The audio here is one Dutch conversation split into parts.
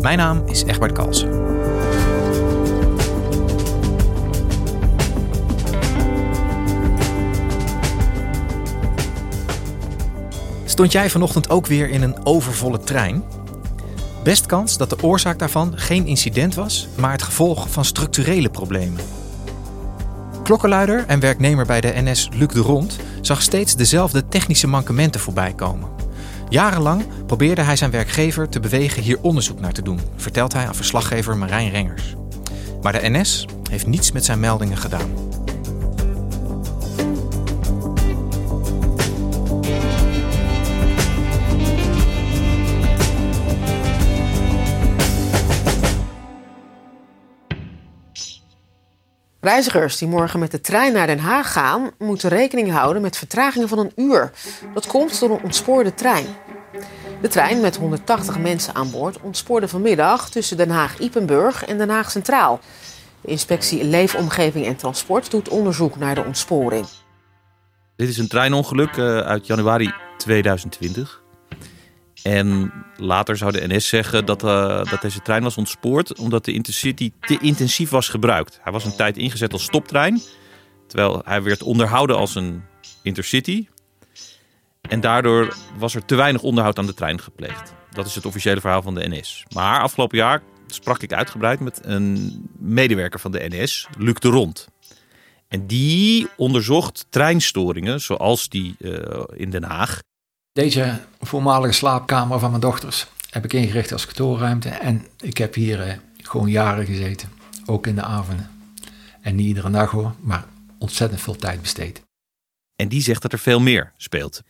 Mijn naam is Egbert Kalsen. Stond jij vanochtend ook weer in een overvolle trein? Best kans dat de oorzaak daarvan geen incident was, maar het gevolg van structurele problemen. Klokkenluider en werknemer bij de NS Luc de Rond zag steeds dezelfde technische mankementen voorbij komen. Jarenlang probeerde hij zijn werkgever te bewegen hier onderzoek naar te doen, vertelt hij aan verslaggever Marijn Rengers. Maar de NS heeft niets met zijn meldingen gedaan. Reizigers die morgen met de trein naar Den Haag gaan, moeten rekening houden met vertragingen van een uur. Dat komt door een ontspoorde trein. De trein met 180 mensen aan boord ontspoorde vanmiddag tussen Den Haag-Ipenburg en Den Haag Centraal. De inspectie Leefomgeving en Transport doet onderzoek naar de ontsporing. Dit is een treinongeluk uh, uit januari 2020. En later zou de NS zeggen dat, uh, dat deze trein was ontspoord omdat de Intercity te intensief was gebruikt. Hij was een tijd ingezet als stoptrein, terwijl hij werd onderhouden als een Intercity. En daardoor was er te weinig onderhoud aan de trein gepleegd. Dat is het officiële verhaal van de NS. Maar afgelopen jaar sprak ik uitgebreid met een medewerker van de NS, Luc de Rond. En die onderzocht treinstoringen, zoals die uh, in Den Haag. Deze voormalige slaapkamer van mijn dochters heb ik ingericht als kantoorruimte. En ik heb hier uh, gewoon jaren gezeten, ook in de avonden. En niet iedere dag hoor, maar ontzettend veel tijd besteed. En die zegt dat er veel meer speelt.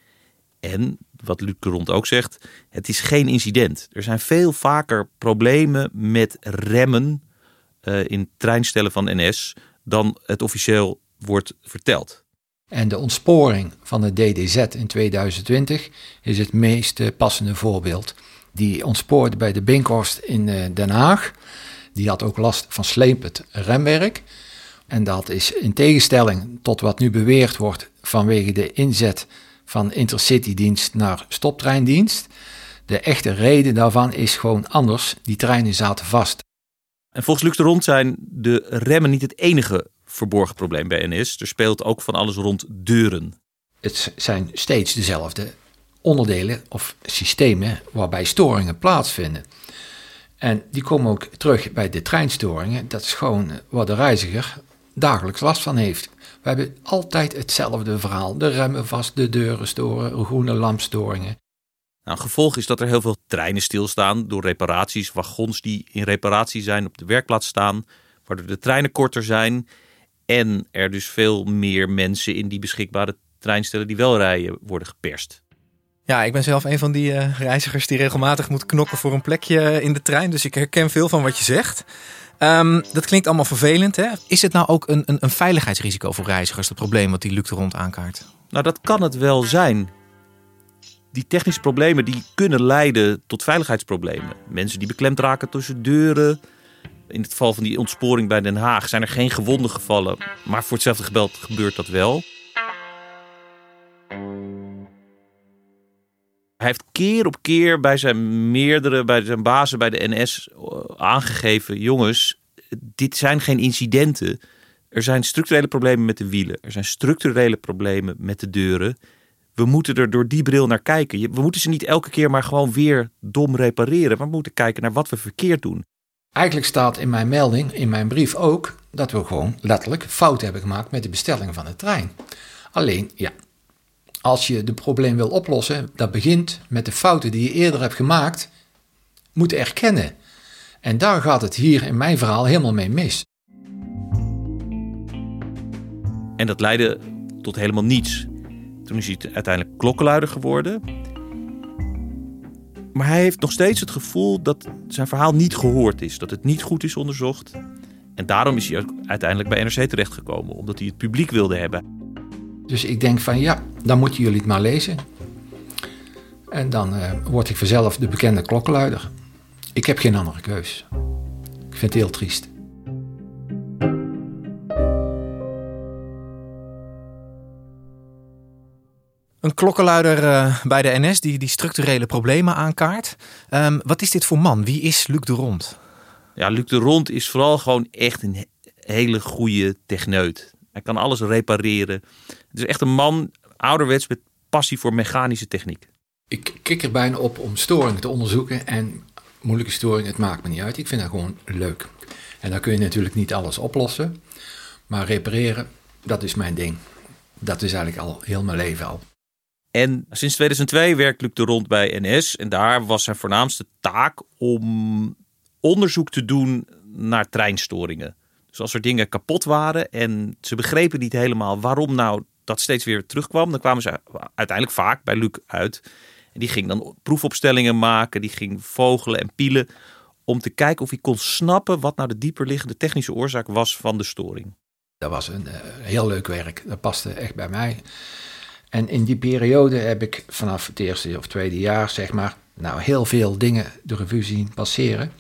En wat Luc Rond ook zegt, het is geen incident. Er zijn veel vaker problemen met remmen uh, in treinstellen van NS dan het officieel wordt verteld. En de ontsporing van de DDZ in 2020 is het meest passende voorbeeld. Die ontspoorde bij de Binkhorst in Den Haag. Die had ook last van slepend remwerk. En dat is in tegenstelling tot wat nu beweerd wordt vanwege de inzet van intercitydienst naar stoptreindienst. De echte reden daarvan is gewoon anders. Die treinen zaten vast. En volgens Luc de Rond zijn de remmen niet het enige verborgen probleem bij NS. Er speelt ook van alles rond deuren. Het zijn steeds dezelfde onderdelen of systemen waarbij storingen plaatsvinden. En die komen ook terug bij de treinstoringen. Dat is gewoon waar de reiziger dagelijks last van heeft. We hebben altijd hetzelfde verhaal. De remmen vast, de deuren storen, groene lampstoringen. Nou, gevolg is dat er heel veel treinen stilstaan door reparaties, wagons die in reparatie zijn op de werkplaats staan, waardoor de treinen korter zijn en er dus veel meer mensen in die beschikbare treinstellen die wel rijden worden geperst. Ja, ik ben zelf een van die uh, reizigers die regelmatig moet knokken voor een plekje in de trein. Dus ik herken veel van wat je zegt. Um, dat klinkt allemaal vervelend. Hè? Is het nou ook een, een, een veiligheidsrisico voor reizigers, het probleem wat die Luc de Rond aankaart? Nou, dat kan het wel zijn. Die technische problemen die kunnen leiden tot veiligheidsproblemen. Mensen die beklemd raken tussen deuren. In het geval van die ontsporing bij Den Haag zijn er geen gewonden gevallen. Maar voor hetzelfde gebeld gebeurt dat wel. Hij heeft keer op keer bij zijn meerdere, bij zijn bazen bij de NS aangegeven: jongens, dit zijn geen incidenten. Er zijn structurele problemen met de wielen. Er zijn structurele problemen met de deuren. we moeten er door die bril naar kijken. We moeten ze niet elke keer maar gewoon weer dom repareren. Maar we moeten kijken naar wat we verkeerd doen. Eigenlijk staat in mijn melding, in mijn brief ook, dat we gewoon letterlijk fout hebben gemaakt met de bestelling van de trein. Alleen, ja, als je de probleem wil oplossen, dat begint met de fouten die je eerder hebt gemaakt, moet erkennen. En daar gaat het hier in mijn verhaal helemaal mee mis. En dat leidde tot helemaal niets. Toen is hij uiteindelijk klokkenluider geworden. Maar hij heeft nog steeds het gevoel dat zijn verhaal niet gehoord is. Dat het niet goed is onderzocht. En daarom is hij uiteindelijk bij NRC terechtgekomen. Omdat hij het publiek wilde hebben. Dus ik denk van ja, dan moeten jullie het maar lezen. En dan uh, word ik vanzelf de bekende klokkenluider. Ik heb geen andere keus. Ik vind het heel triest. Een klokkenluider uh, bij de NS die, die structurele problemen aankaart. Um, wat is dit voor man? Wie is Luc de Rond? Ja, Luc de Rond is vooral gewoon echt een hele goede techneut. Hij kan alles repareren. Het is echt een man, ouderwets, met passie voor mechanische techniek. Ik kik er bijna op om storingen te onderzoeken. En moeilijke storingen, het maakt me niet uit. Ik vind dat gewoon leuk. En dan kun je natuurlijk niet alles oplossen. Maar repareren, dat is mijn ding. Dat is eigenlijk al heel mijn leven al. En sinds 2002 werkt Luc de Rond bij NS. En daar was zijn voornaamste taak om onderzoek te doen naar treinstoringen. Dus als er dingen kapot waren en ze begrepen niet helemaal waarom nou dat steeds weer terugkwam, dan kwamen ze uiteindelijk vaak bij Luc uit. En die ging dan proefopstellingen maken, die ging vogelen en pielen om te kijken of hij kon snappen wat nou de dieperliggende technische oorzaak was van de storing. Dat was een uh, heel leuk werk, dat paste echt bij mij. En in die periode heb ik vanaf het eerste of tweede jaar, zeg maar, nou heel veel dingen de revue zien passeren.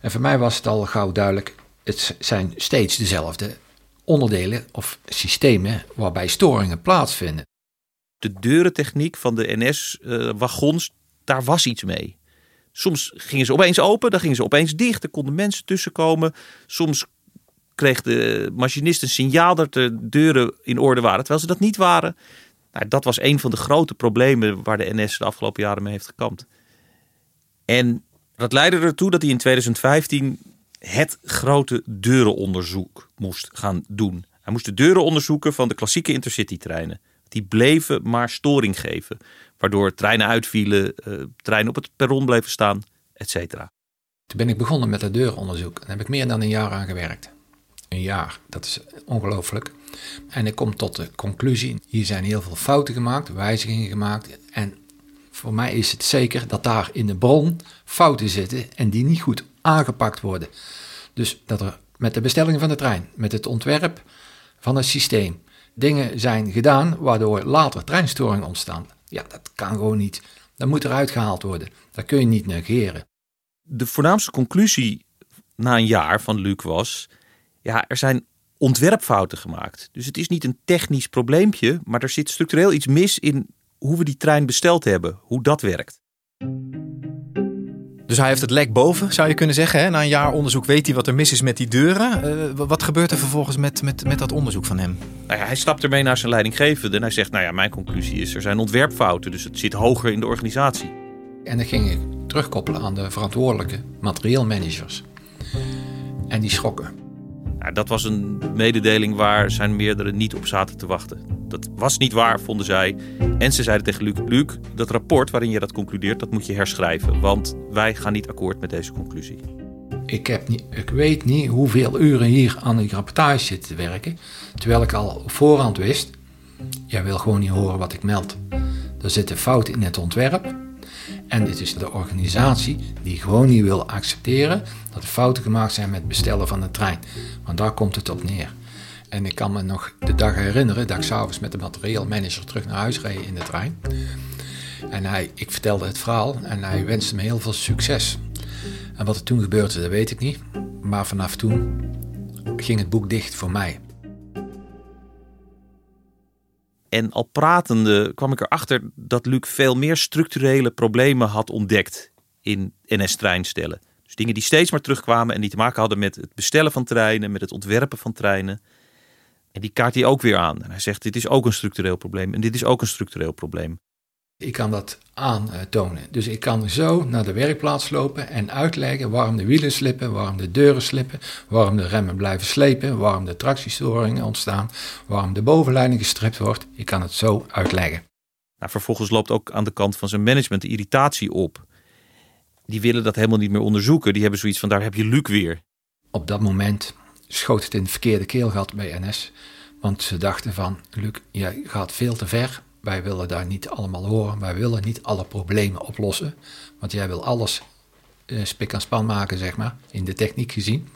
En voor mij was het al gauw duidelijk, het zijn steeds dezelfde onderdelen of systemen waarbij storingen plaatsvinden. De deurentechniek van de NS-wagons, eh, daar was iets mee. Soms gingen ze opeens open, dan gingen ze opeens dicht, er konden mensen tussenkomen. Soms kreeg de machinist een signaal dat de deuren in orde waren, terwijl ze dat niet waren. Nou, dat was een van de grote problemen waar de NS de afgelopen jaren mee heeft gekampt. En dat leidde ertoe dat hij in 2015 het grote deurenonderzoek moest gaan doen. Hij moest de deuren onderzoeken van de klassieke intercity-treinen. Die bleven maar storing geven, waardoor treinen uitvielen, uh, treinen op het perron bleven staan, etc. Toen ben ik begonnen met het deurenonderzoek. Daar heb ik meer dan een jaar aan gewerkt. Een jaar, dat is ongelooflijk. En ik kom tot de conclusie, hier zijn heel veel fouten gemaakt, wijzigingen gemaakt. En voor mij is het zeker dat daar in de bron fouten zitten en die niet goed aangepakt worden. Dus dat er met de bestelling van de trein, met het ontwerp van het systeem, dingen zijn gedaan waardoor later treinstoringen ontstaan. Ja, dat kan gewoon niet. Dat moet eruit gehaald worden. Dat kun je niet negeren. De voornaamste conclusie na een jaar van Luc was: ja, er zijn ontwerpfouten gemaakt. Dus het is niet een technisch probleempje, maar er zit structureel iets mis in hoe we die trein besteld hebben, hoe dat werkt. Dus hij heeft het lek boven, zou je kunnen zeggen. Hè? Na een jaar onderzoek weet hij wat er mis is met die deuren. Uh, wat gebeurt er vervolgens met, met, met dat onderzoek van hem? Nou ja, hij stapt ermee naar zijn leidinggevende en hij zegt... nou ja, mijn conclusie is er zijn ontwerpfouten, dus het zit hoger in de organisatie. En dan ging ik terugkoppelen aan de verantwoordelijke materieelmanagers. En die schrokken. Dat was een mededeling waar zijn meerdere niet op zaten te wachten. Dat was niet waar, vonden zij. En ze zeiden tegen Luc, Luc, dat rapport waarin je dat concludeert, dat moet je herschrijven. Want wij gaan niet akkoord met deze conclusie. Ik, heb niet, ik weet niet hoeveel uren hier aan die rapportage zit te werken. Terwijl ik al voorhand wist, jij wil gewoon niet horen wat ik meld. Er zitten fouten in het ontwerp. En dit is de organisatie die gewoon niet wil accepteren dat er fouten gemaakt zijn met het bestellen van de trein. Want daar komt het op neer. En ik kan me nog de dag herinneren dat ik s'avonds met de materieelmanager terug naar huis reed in de trein. En hij, ik vertelde het verhaal en hij wenste me heel veel succes. En wat er toen gebeurde, dat weet ik niet. Maar vanaf toen ging het boek dicht voor mij. En al pratende kwam ik erachter dat Luc veel meer structurele problemen had ontdekt in NS-treinstellen. Dus dingen die steeds maar terugkwamen en die te maken hadden met het bestellen van treinen, met het ontwerpen van treinen. En die kaart hij ook weer aan. En hij zegt: dit is ook een structureel probleem. En dit is ook een structureel probleem. Ik kan dat aantonen. Dus ik kan zo naar de werkplaats lopen en uitleggen waarom de wielen slippen, waarom de deuren slippen, waarom de remmen blijven slepen, waarom de tractiestoringen ontstaan, waarom de bovenleiding gestript wordt. Ik kan het zo uitleggen. Nou, vervolgens loopt ook aan de kant van zijn management de irritatie op. Die willen dat helemaal niet meer onderzoeken. Die hebben zoiets van: daar heb je Luc weer. Op dat moment schoot het in het verkeerde keelgat bij NS. Want ze dachten van, Luc, jij gaat veel te ver. Wij willen daar niet allemaal horen. Wij willen niet alle problemen oplossen. Want jij wil alles uh, spik en span maken, zeg maar, in de techniek gezien.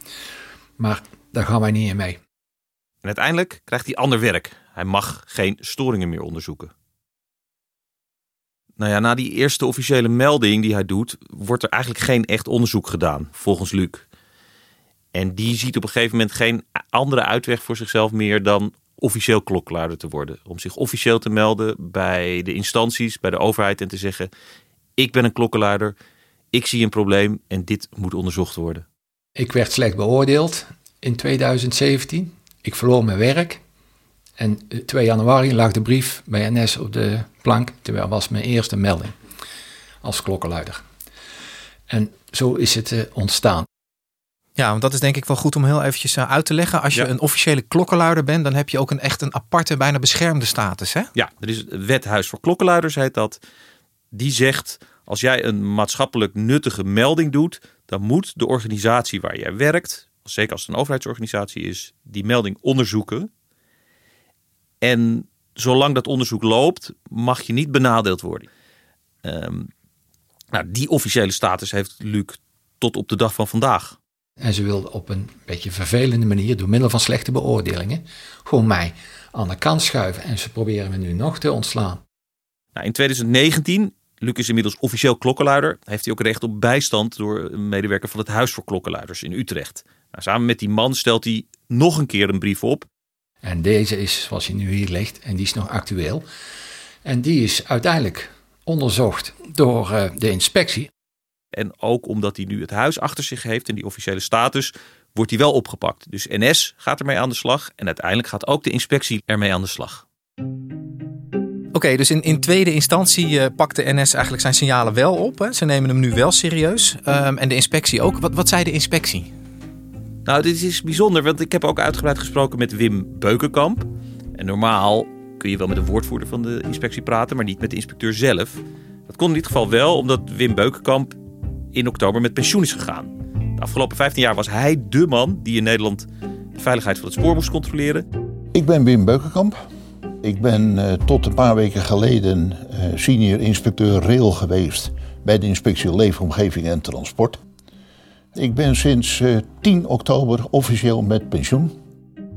Maar daar gaan wij niet in mee. En uiteindelijk krijgt hij ander werk. Hij mag geen storingen meer onderzoeken. Nou ja, na die eerste officiële melding die hij doet, wordt er eigenlijk geen echt onderzoek gedaan, volgens Luc. En die ziet op een gegeven moment geen andere uitweg voor zichzelf meer dan officieel klokkenluider te worden. Om zich officieel te melden bij de instanties, bij de overheid en te zeggen: Ik ben een klokkenluider, ik zie een probleem en dit moet onderzocht worden. Ik werd slecht beoordeeld in 2017. Ik verloor mijn werk. En 2 januari lag de brief bij NS op de plank, terwijl was mijn eerste melding als klokkenluider. En zo is het eh, ontstaan. Ja, want dat is denk ik wel goed om heel eventjes eh, uit te leggen. Als je een officiële klokkenluider bent, dan heb je ook een echt een aparte, bijna beschermde status. Hè? Ja, er is het wethuis voor klokkenluiders, heet dat. Die zegt, als jij een maatschappelijk nuttige melding doet, dan moet de organisatie waar jij werkt, zeker als het een overheidsorganisatie is, die melding onderzoeken. En zolang dat onderzoek loopt, mag je niet benadeeld worden. Ehm, nou, die officiële status heeft Luc tot op de dag van vandaag. En ze wilden op een beetje vervelende manier, door middel van slechte beoordelingen, gewoon mij aan de kant schuiven. En ze proberen me nu nog te ontslaan. Nou, in 2019, Luc is inmiddels officieel klokkenluider, heeft hij ook recht op bijstand door een medewerker van het Huis voor Klokkenluiders in Utrecht. Nou, samen met die man stelt hij nog een keer een brief op. En deze is zoals hij nu hier ligt en die is nog actueel. En die is uiteindelijk onderzocht door uh, de inspectie. En ook omdat hij nu het huis achter zich heeft en die officiële status, wordt hij wel opgepakt. Dus NS gaat ermee aan de slag en uiteindelijk gaat ook de inspectie ermee aan de slag. Oké, dus in, in tweede instantie uh, pakt de NS eigenlijk zijn signalen wel op. Hè? Ze nemen hem nu wel serieus. Um, en de inspectie ook. Wat, wat zei de inspectie? Nou, dit is bijzonder, want ik heb ook uitgebreid gesproken met Wim Beukenkamp. En normaal kun je wel met een woordvoerder van de inspectie praten, maar niet met de inspecteur zelf. Dat kon in dit geval wel, omdat Wim Beukenkamp in oktober met pensioen is gegaan. De afgelopen 15 jaar was hij de man die in Nederland de veiligheid van het spoor moest controleren. Ik ben Wim Beukenkamp. Ik ben uh, tot een paar weken geleden uh, senior inspecteur rail geweest bij de inspectie Leefomgeving en Transport. Ik ben sinds uh, 10 oktober officieel met pensioen.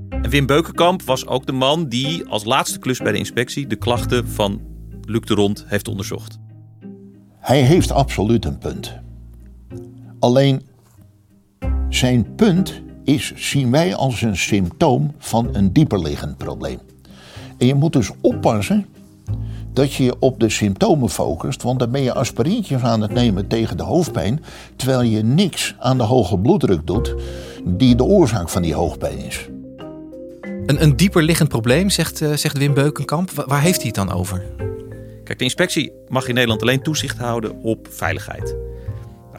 En Wim Beukenkamp was ook de man die als laatste klus bij de inspectie de klachten van Luc de Rond heeft onderzocht. Hij heeft absoluut een punt. Alleen zijn punt is, zien wij als een symptoom van een dieperliggend probleem. En je moet dus oppassen dat je je op de symptomen focust, want dan ben je aspirintjes aan het nemen tegen de hoofdpijn, terwijl je niks aan de hoge bloeddruk doet, die de oorzaak van die hoofdpijn is. Een, een dieper liggend probleem, zegt, uh, zegt Wim Beukenkamp. Waar heeft hij het dan over? Kijk, de inspectie mag in Nederland alleen toezicht houden op veiligheid.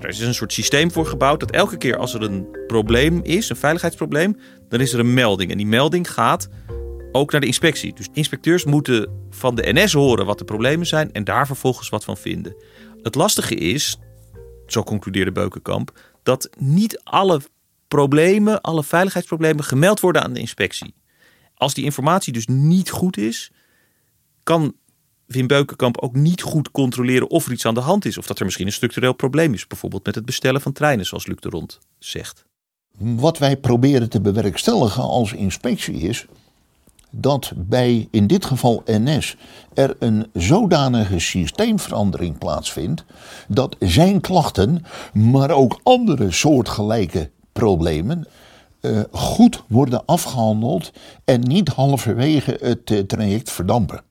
Er is een soort systeem voor gebouwd dat elke keer als er een probleem is, een veiligheidsprobleem, dan is er een melding. En die melding gaat ook naar de inspectie. Dus inspecteurs moeten van de NS horen wat de problemen zijn en daar vervolgens wat van vinden. Het lastige is, zo concludeerde Beukenkamp, dat niet alle problemen, alle veiligheidsproblemen gemeld worden aan de inspectie. Als die informatie dus niet goed is, kan Wim Beukenkamp ook niet goed controleren of er iets aan de hand is. Of dat er misschien een structureel probleem is. Bijvoorbeeld met het bestellen van treinen, zoals Luc de Rond zegt. Wat wij proberen te bewerkstelligen als inspectie is dat bij in dit geval NS er een zodanige systeemverandering plaatsvindt dat zijn klachten, maar ook andere soortgelijke problemen uh, goed worden afgehandeld en niet halverwege het uh, traject verdampen.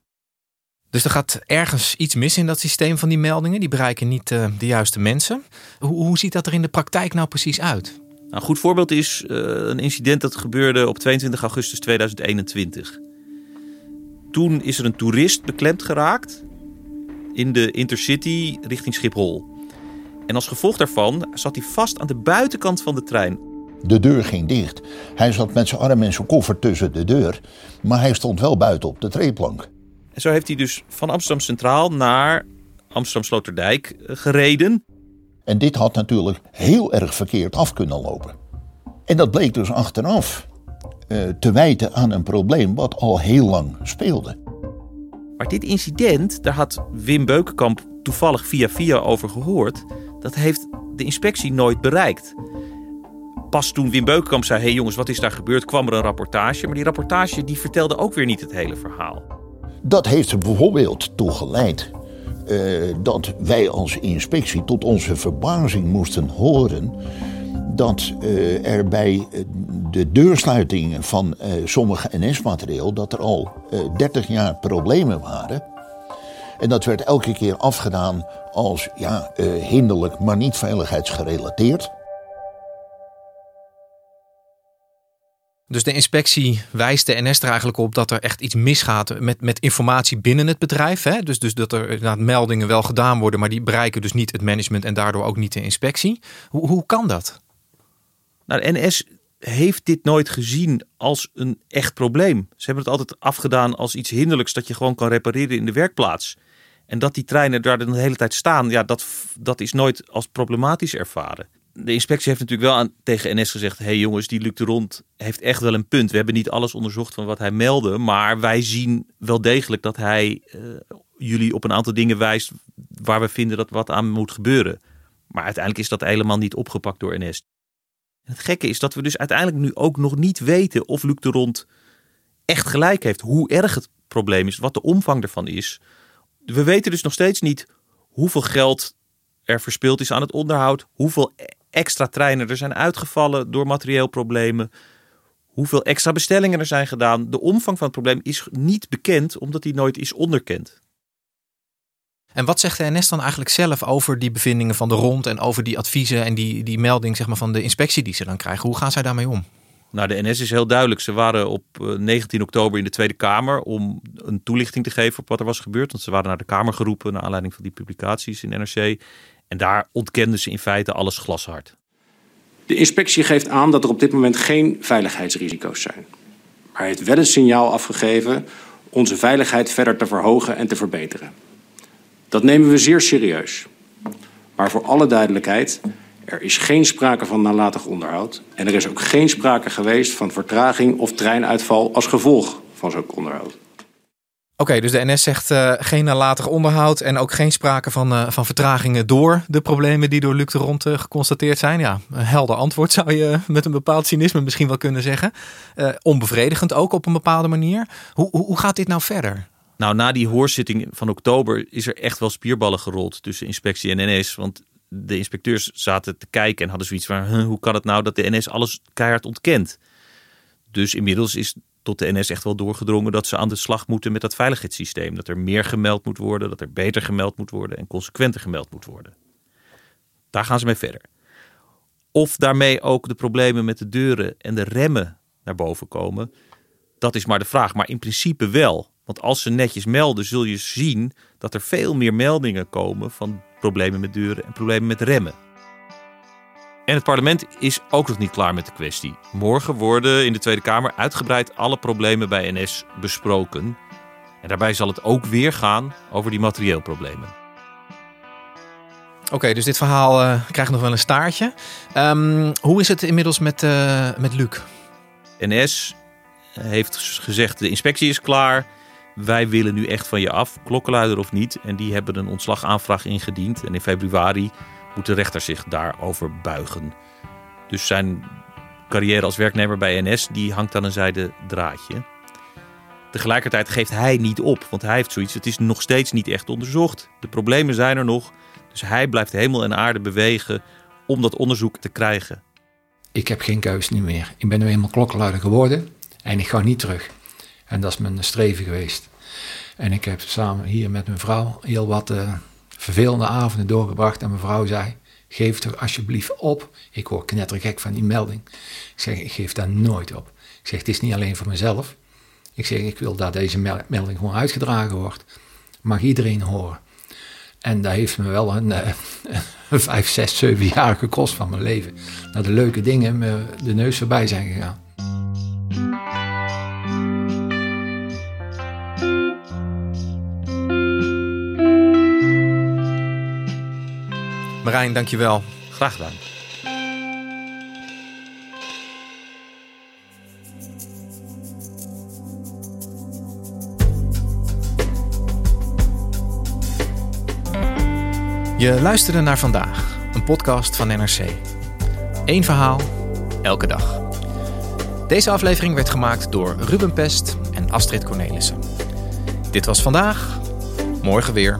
Dus er gaat ergens iets mis in dat systeem van die meldingen. Die bereiken niet uh, de juiste mensen. Hoe, hoe ziet dat er in de praktijk nou precies uit? Nou, een goed voorbeeld is uh, een incident dat gebeurde op 22 augustus 2021. Toen is er een toerist beklemd geraakt in de Intercity richting Schiphol. En als gevolg daarvan zat hij vast aan de buitenkant van de trein. De deur ging dicht. Hij zat met zijn arm en zijn koffer tussen de deur, maar hij stond wel buiten op de treeplank. En zo heeft hij dus van Amsterdam Centraal naar Amsterdam Sloterdijk eh, gereden. En dit had natuurlijk heel erg verkeerd af kunnen lopen. En dat bleek dus achteraf uh, te wijten aan een probleem wat al heel lang speelde. Maar dit incident, daar had Wim Beukenkamp toevallig via via over gehoord. Dat heeft de inspectie nooit bereikt. Pas toen Wim Beukenkamp zei: Hé hey jongens, wat is daar gebeurd? kwam er een rapportage. Maar die rapportage die vertelde ook weer niet het hele verhaal. Dat heeft er bijvoorbeeld toe geleid uh, dat wij als inspectie tot onze verbazing moesten horen dat uh, er bij de deursluiting van uh, sommige NS-materieel dat er al 30 jaar problemen waren. En dat werd elke keer afgedaan als ja, hinderlijk, maar niet veiligheidsgerelateerd. Dus de inspectie wijst de NS er eigenlijk op dat er echt iets misgaat met, met informatie binnen het bedrijf. Hè? Dus, dus dat er inderdaad meldingen wel gedaan worden, maar die bereiken dus niet het management en daardoor ook niet de inspectie. Hoe, hoe kan dat? Nou, de NS heeft dit nooit gezien als een echt probleem. Ze hebben het altijd afgedaan als iets hinderlijks dat je gewoon kan repareren in de werkplaats. En dat die treinen daar de hele tijd staan, ja, dat, dat is nooit als problematisch ervaren de inspectie heeft natuurlijk wel aan, tegen NS gezegd: hé hey jongens, die Luc de Rond heeft echt wel een punt. We hebben niet alles onderzocht van wat hij meldde, maar wij zien wel degelijk dat hij uh, jullie op een aantal dingen wijst waar we vinden dat wat aan moet gebeuren. Maar uiteindelijk is dat helemaal niet opgepakt door NS. Het gekke is dat we dus uiteindelijk nu ook nog niet weten of Luc de Rond echt gelijk heeft. Hoe erg het probleem is, wat de omvang ervan is. We weten dus nog steeds niet hoeveel geld er verspild is aan het onderhoud, hoeveel extra treinen er zijn uitgevallen door materieel problemen. Hoeveel extra bestellingen er zijn gedaan. De omvang van het probleem is niet bekend omdat die nooit is onderkend. En wat zegt de NS dan eigenlijk zelf over die bevindingen van de rond en over die adviezen en die, die melding zeg maar, van de inspectie die ze dan krijgen? Hoe gaan zij daarmee om? Nou, de NS is heel duidelijk. Ze waren op 19 eh, oktober in de Tweede Kamer om een toelichting te geven op wat er was gebeurd. Want ze waren naar de Kamer geroepen naar aanleiding van die publicaties in NRC. En daar ontkenden ze in feite alles glashard. De inspectie geeft aan dat er op dit moment geen veiligheidsrisico's zijn. Maar heeft wel een signaal afgegeven onze veiligheid verder te verhogen en te verbeteren. Dat nemen we zeer serieus. Maar voor alle duidelijkheid, er is geen sprake van nalatig onderhoud. En er is ook geen sprake geweest van vertraging of treinuitval als gevolg van zo'n onderhoud. Oké, dus de NS zegt uh, geen nalatig onderhoud en ook geen sprake van, uh, van vertragingen door de problemen die door Luc de Rond uh, geconstateerd zijn. Ja, een helder antwoord zou je met een bepaald cynisme misschien wel kunnen zeggen. onbevredigend ook op een bepaalde manier. Hoe, hoe, hoe gaat dit nou verder? Nou, na die hoorzitting van oktober is er echt wel spierballen gerold tussen inspectie en NS. Want de inspecteurs zaten te kijken en hadden zoiets van: hoe kan het nou dat de NS alles keihard ontkent? Dus inmiddels is tot de NS echt wel doorgedrongen dat ze aan de slag moeten met dat veiligheidssysteem. Dat er meer gemeld moet worden, dat er beter gemeld moet worden en consequenter gemeld moet worden. Daar gaan ze mee verder. Of daarmee ook de problemen met de deuren en de remmen naar boven komen, dat is maar de vraag. Maar in principe wel. Want als ze netjes melden, zul je zien dat er veel meer meldingen komen van problemen met deuren en problemen met remmen. En het parlement is ook nog niet klaar met de kwestie. Morgen worden in de Tweede Kamer uitgebreid alle problemen bij NS besproken. En daarbij zal het ook weer gaan over die materieelproblemen. Oké, dus dit verhaal uh, krijgt nog wel een staartje. Um, hoe is het inmiddels met, uh, met Luc? NS heeft gezegd: de inspectie is klaar. Wij willen nu echt van je af, klokkenluider of niet. En die hebben een ontslagaanvraag ingediend. En in februari moet de rechter zich daarover buigen. Dus zijn carrière als werknemer bij NS die hangt aan een zijde draadje. Tegelijkertijd geeft hij niet op, want hij heeft zoiets. Het is nog steeds niet echt onderzocht. De problemen zijn er nog. Dus hij blijft hemel en aarde bewegen om dat onderzoek te krijgen. Ik heb geen keus meer. Ik ben nu eenmaal klokkenluider geworden en ik ga niet terug. En dat is mijn streven geweest. En ik heb samen hier met mijn vrouw heel wat uh, vervelende avonden doorgebracht. En mijn vrouw zei, Geef er alsjeblieft op. Ik hoor knettergek van die melding. Ik zeg, ik geef daar nooit op. Ik zeg, het is niet alleen voor mezelf. Ik zeg, ik wil dat deze melding gewoon uitgedragen wordt. Mag iedereen horen. En dat heeft me wel een, uh, vijf, zes, zeven jaar gekost van mijn leven. Dat de leuke dingen me de neus voorbij zijn gegaan. Marijn, dankjewel. Graag gedaan. Je luisterde naar vandaag, een podcast van NRC. Eén verhaal, elke dag. Deze aflevering werd gemaakt door Ruben Pest en Astrid Cornelissen. Dit was vandaag, morgen weer.